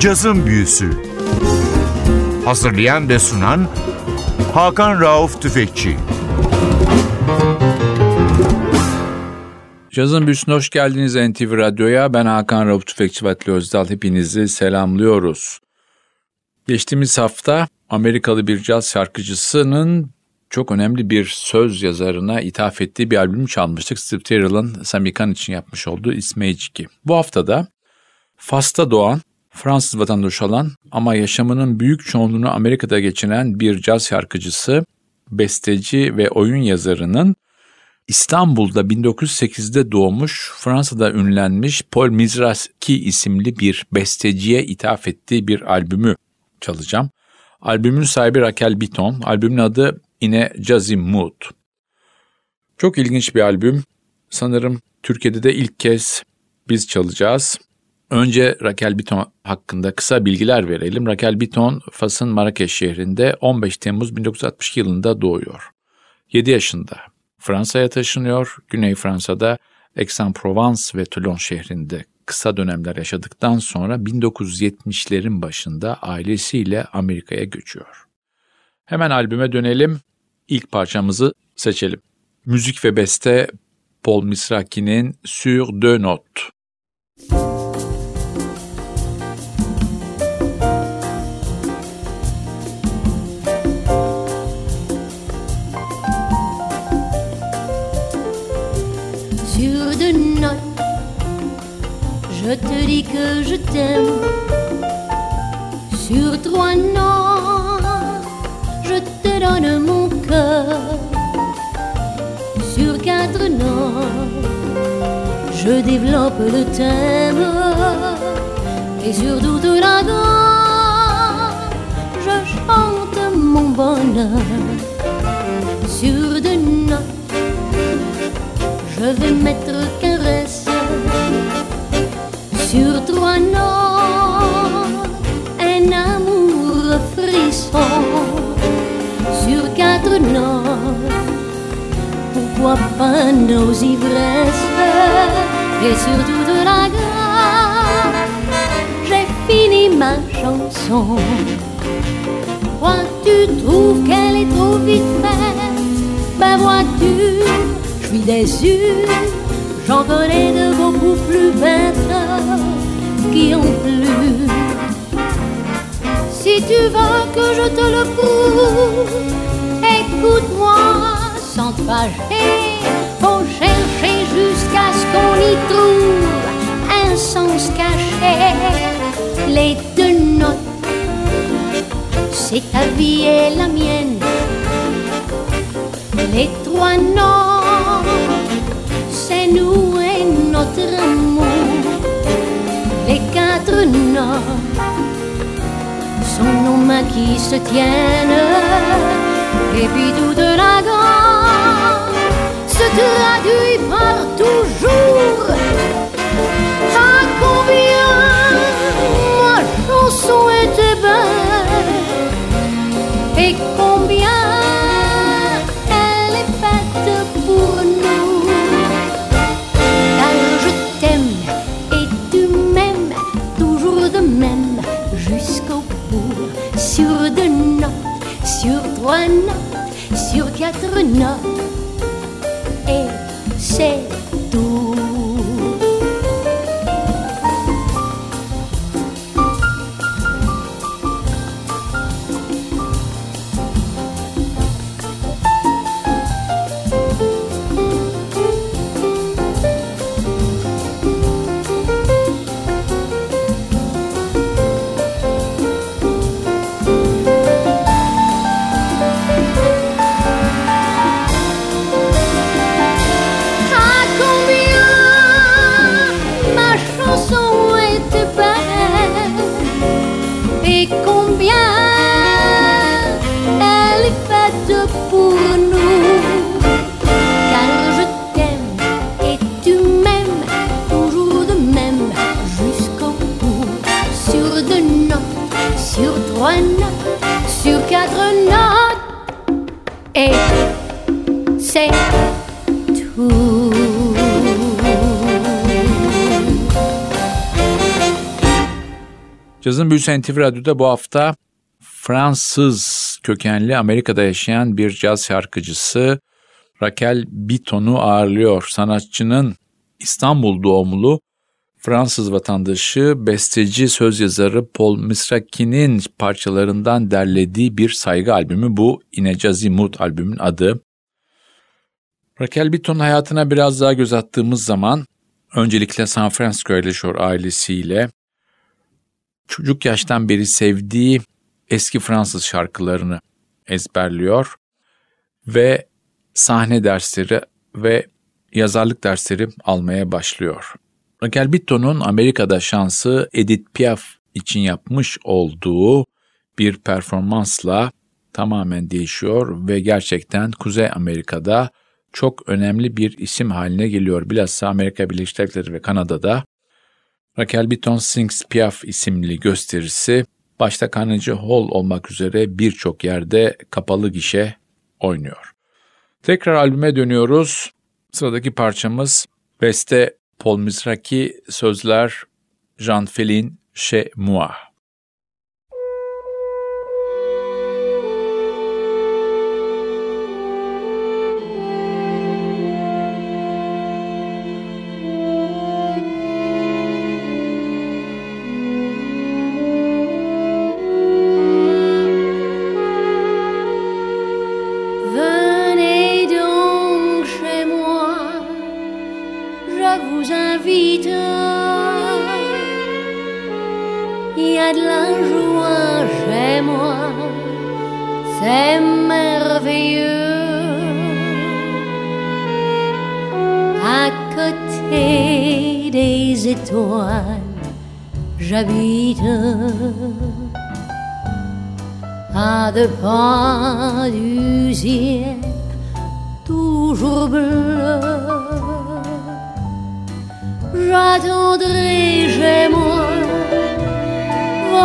Cazın Büyüsü Hazırlayan ve sunan Hakan Rauf Tüfekçi Cazın Büyüsü'ne hoş geldiniz NTV Radyo'ya. Ben Hakan Rauf Tüfekçi ve Özdal. Hepinizi selamlıyoruz. Geçtiğimiz hafta Amerikalı bir caz şarkıcısının çok önemli bir söz yazarına ithaf ettiği bir albüm çalmıştık. Steve Terrell'ın Samikan için yapmış olduğu İsmeyciki. Bu haftada Fas'ta doğan, Fransız vatandaşı olan ama yaşamının büyük çoğunluğunu Amerika'da geçiren bir caz şarkıcısı, besteci ve oyun yazarının İstanbul'da 1908'de doğmuş, Fransa'da ünlenmiş Paul Mizraski isimli bir besteciye ithaf ettiği bir albümü çalacağım. Albümün sahibi Raquel Bitton, albümün adı yine Jazzy Mood. Çok ilginç bir albüm. Sanırım Türkiye'de de ilk kez biz çalacağız. Önce Raquel Bitton hakkında kısa bilgiler verelim. Raquel Bitton, Fas'ın Marrakeş şehrinde 15 Temmuz 1962 yılında doğuyor. 7 yaşında Fransa'ya taşınıyor. Güney Fransa'da Aix-en-Provence ve Toulon şehrinde kısa dönemler yaşadıktan sonra 1970'lerin başında ailesiyle Amerika'ya göçüyor. Hemen albüme dönelim. İlk parçamızı seçelim. Müzik ve beste Paul Misraki'nin Sur deux notes. Je te dis que je t'aime. Sur trois notes, je te donne mon cœur. Sur quatre notes, je développe le thème. Et sur toute la je chante mon bonheur. Sur deux notes, je vais mettre. Sur trois notes, un amour frisson. Sur quatre notes, pourquoi pas nos ivresses Et sur toute la gamme, j'ai fini ma chanson. Toi, tu trouves qu'elle est trop vite faite? Ben vois-tu, je suis déçu. J'en connais de beaucoup plus bêtes qui ont plu. Si tu veux que je te le prouve, écoute-moi sans te fâcher. Faut chercher jusqu'à ce qu'on y trouve un sens caché. Les deux notes, c'est ta vie et la mienne. Les trois notes, c'est nous et notre amour. Les quatre notes sont nos mains qui se tiennent. Et puis toute la gamme se traduit par toujours. Cazın Büyüsü NTV Radyo'da bu hafta Fransız kökenli Amerika'da yaşayan bir caz şarkıcısı Raquel Biton'u ağırlıyor. Sanatçının İstanbul doğumlu Fransız vatandaşı, besteci, söz yazarı Paul Misraki'nin parçalarından derlediği bir saygı albümü bu. Yine Jazzy Mood albümün adı. Raquel Bitton hayatına biraz daha göz attığımız zaman öncelikle San Francisco yaşıyor ailesiyle. Çocuk yaştan beri sevdiği eski Fransız şarkılarını ezberliyor ve sahne dersleri ve yazarlık dersleri almaya başlıyor. Raquel Bitton'un Amerika'da şansı Edith Piaf için yapmış olduğu bir performansla tamamen değişiyor ve gerçekten Kuzey Amerika'da çok önemli bir isim haline geliyor. Bilhassa Amerika Birleşik Devletleri ve Kanada'da Raquel Bitton Sings Piaf isimli gösterisi başta Carnegie Hall olmak üzere birçok yerde kapalı gişe oynuyor. Tekrar albüme dönüyoruz. Sıradaki parçamız beste Paul Mizraki, sözler Jean Felin Chez Moi. a de la joie chez moi, c'est merveilleux. À côté des étoiles, j'habite. À deux pas du ciel, toujours bleu. J'attendrai chez moi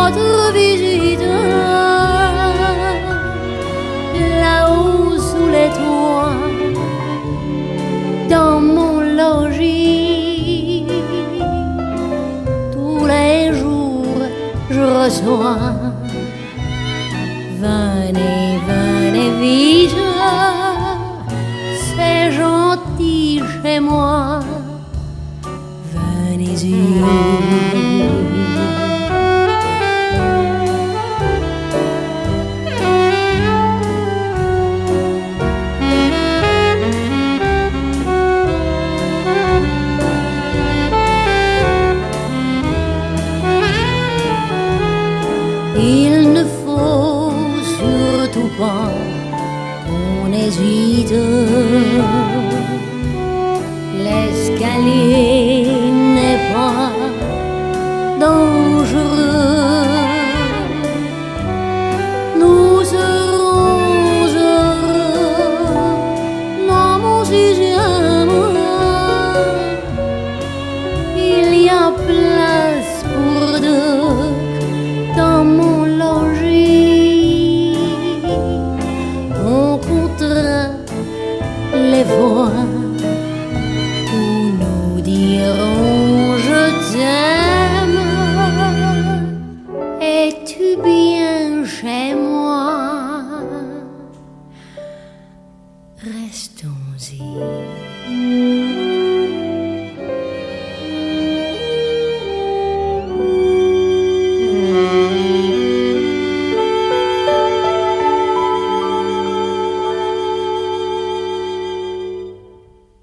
votre visite. Là-haut sous les toits dans mon logis. Tous les jours je reçois. Venez venez vite. C'est gentil chez moi. Venez-y on hésite. L'escalier Es-tu bien chez moi? Restons-y.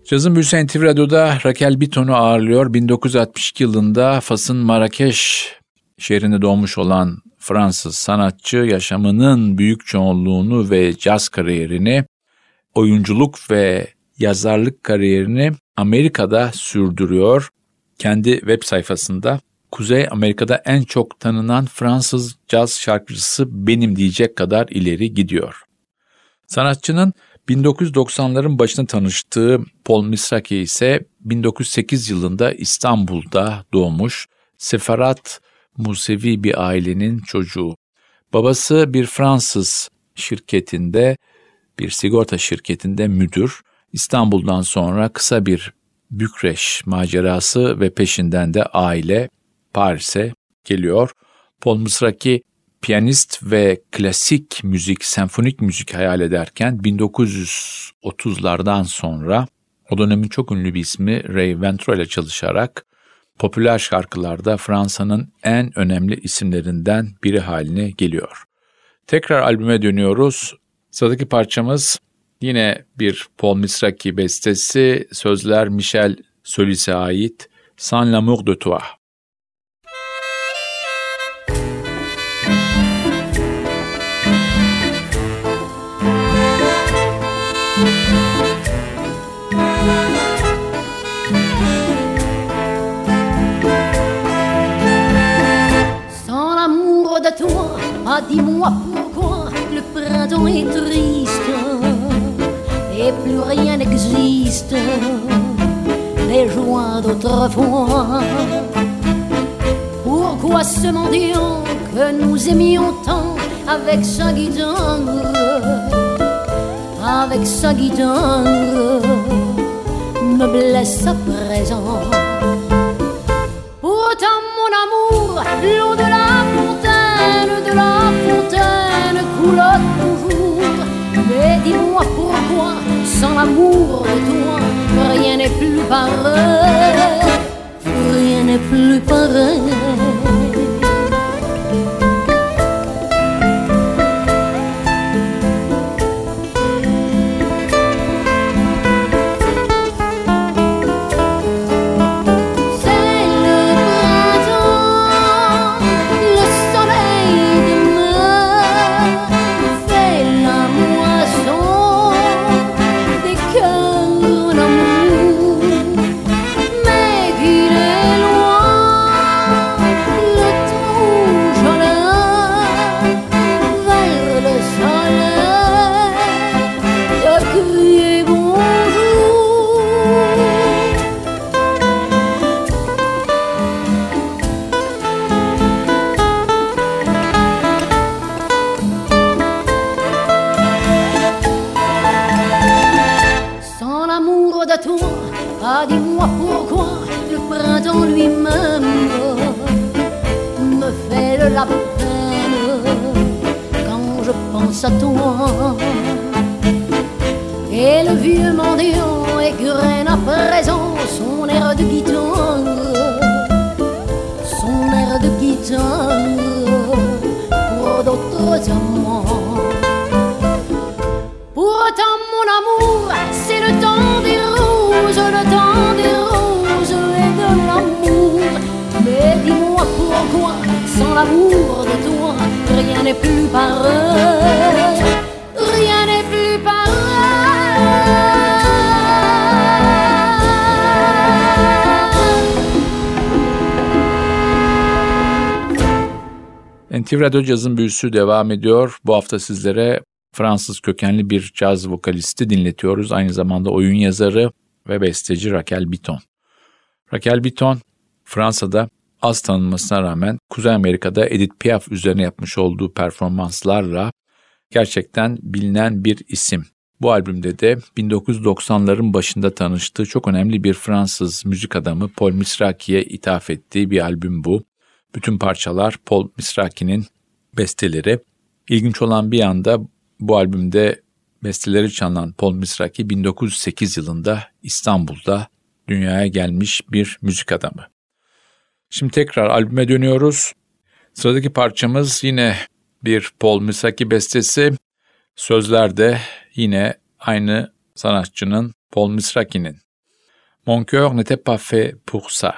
Cazın Büyüsü NTV Radyo'da Raquel Biton'u ağırlıyor. 1962 yılında Fas'ın Marrakeş şehrinde doğmuş olan Fransız sanatçı yaşamının büyük çoğunluğunu ve caz kariyerini, oyunculuk ve yazarlık kariyerini Amerika'da sürdürüyor. Kendi web sayfasında Kuzey Amerika'da en çok tanınan Fransız caz şarkıcısı benim diyecek kadar ileri gidiyor. Sanatçının 1990'ların başında tanıştığı Paul Misraki ise 1908 yılında İstanbul'da doğmuş Seferat Musevi bir ailenin çocuğu. Babası bir Fransız şirketinde, bir sigorta şirketinde müdür. İstanbul'dan sonra kısa bir Bükreş macerası ve peşinden de aile Paris'e geliyor. Paul Mısraki piyanist ve klasik müzik, senfonik müzik hayal ederken 1930'lardan sonra o dönemin çok ünlü bir ismi Ray Ventro ile çalışarak popüler şarkılarda Fransa'nın en önemli isimlerinden biri haline geliyor. Tekrar albüme dönüyoruz. Sıradaki parçamız yine bir Paul Misraki bestesi, sözler Michel Solis'e ait Sans l'amour de toi. Dis-moi pourquoi le printemps est triste et plus rien n'existe les joies d'autrefois. Pourquoi ce mendiant que nous aimions tant avec sa guitare, avec sa guitare, me blesse à présent. Pourtant mon amour, dis-moi pourquoi, sans l'amour de toi, rien n'est plus pareil. Rien n'est plus pareil. L'amour de toi, rien n'est plus pareil. Rien n'est plus pareil. NTV Radyo Caz'ın büyüsü devam ediyor. Bu hafta sizlere Fransız kökenli bir caz vokalisti dinletiyoruz. Aynı zamanda oyun yazarı ve besteci Raquel Bitton. Raquel Bitton Fransa'da az tanınmasına rağmen Kuzey Amerika'da Edith Piaf üzerine yapmış olduğu performanslarla gerçekten bilinen bir isim. Bu albümde de 1990'ların başında tanıştığı çok önemli bir Fransız müzik adamı Paul Misraki'ye ithaf ettiği bir albüm bu. Bütün parçalar Paul Misraki'nin besteleri. İlginç olan bir yanda bu albümde besteleri çalınan Paul Misraki 1908 yılında İstanbul'da dünyaya gelmiş bir müzik adamı. Şimdi tekrar albüme dönüyoruz. Sıradaki parçamız yine bir Paul Misaki bestesi. Sözler de yine aynı sanatçının Paul Misraki'nin. Mon cœur n'était pas fait pour ça.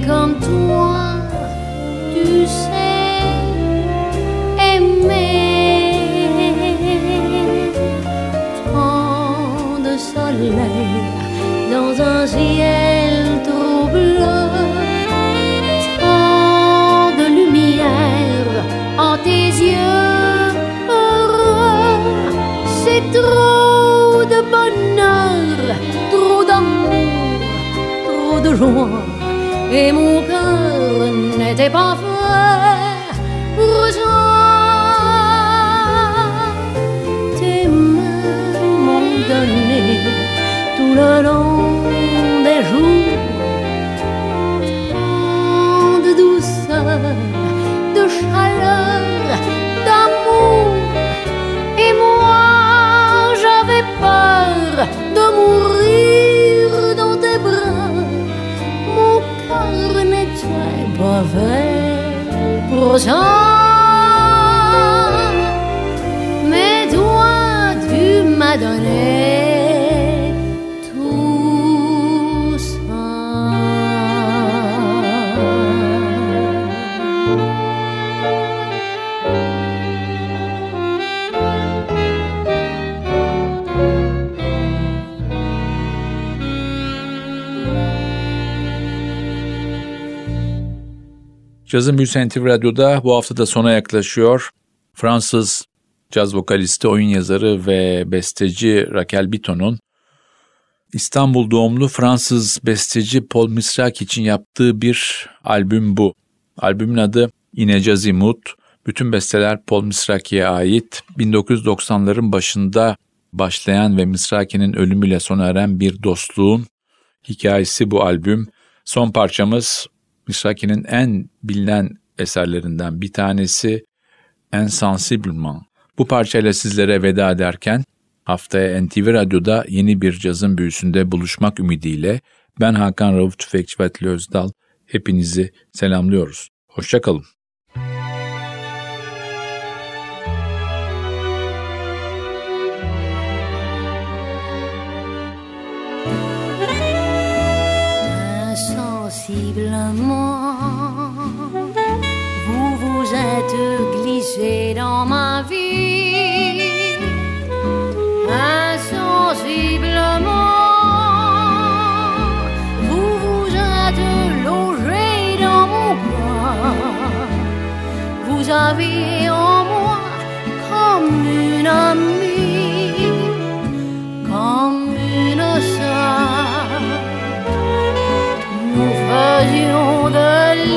Et comme Et mon cœur n'était pas fait fait Cazın Büyüsü NTV Radyo'da bu hafta da sona yaklaşıyor. Fransız caz vokalisti, oyun yazarı ve besteci Raquel Bitton'un İstanbul doğumlu Fransız besteci Paul Misrak için yaptığı bir albüm bu. Albümün adı İnece Mood. Bütün besteler Paul Misraki'ye ait. 1990'ların başında başlayan ve Misraki'nin ölümüyle sona eren bir dostluğun hikayesi bu albüm. Son parçamız Misraki'nin en bilinen eserlerinden bir tanesi Insensiblement. Bu parçayla sizlere veda ederken haftaya NTV Radyo'da yeni bir cazın büyüsünde buluşmak ümidiyle ben Hakan Rauf Tüfekçi Özdal hepinizi selamlıyoruz. Hoşçakalın. Insensiblement, vous vous êtes glissé dans ma vie. Insensiblement, vous vous êtes logé dans mon cœur. Vous avez en moi comme une amie, the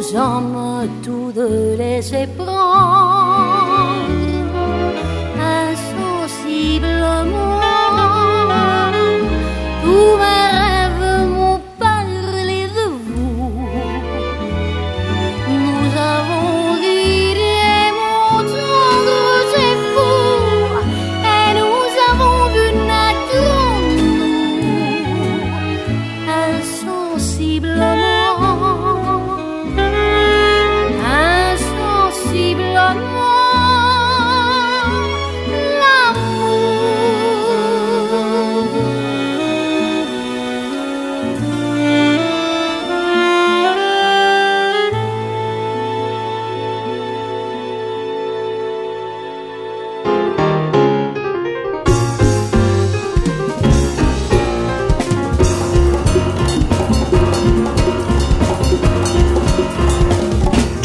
sommes tous deux laissés prendre insensiblement.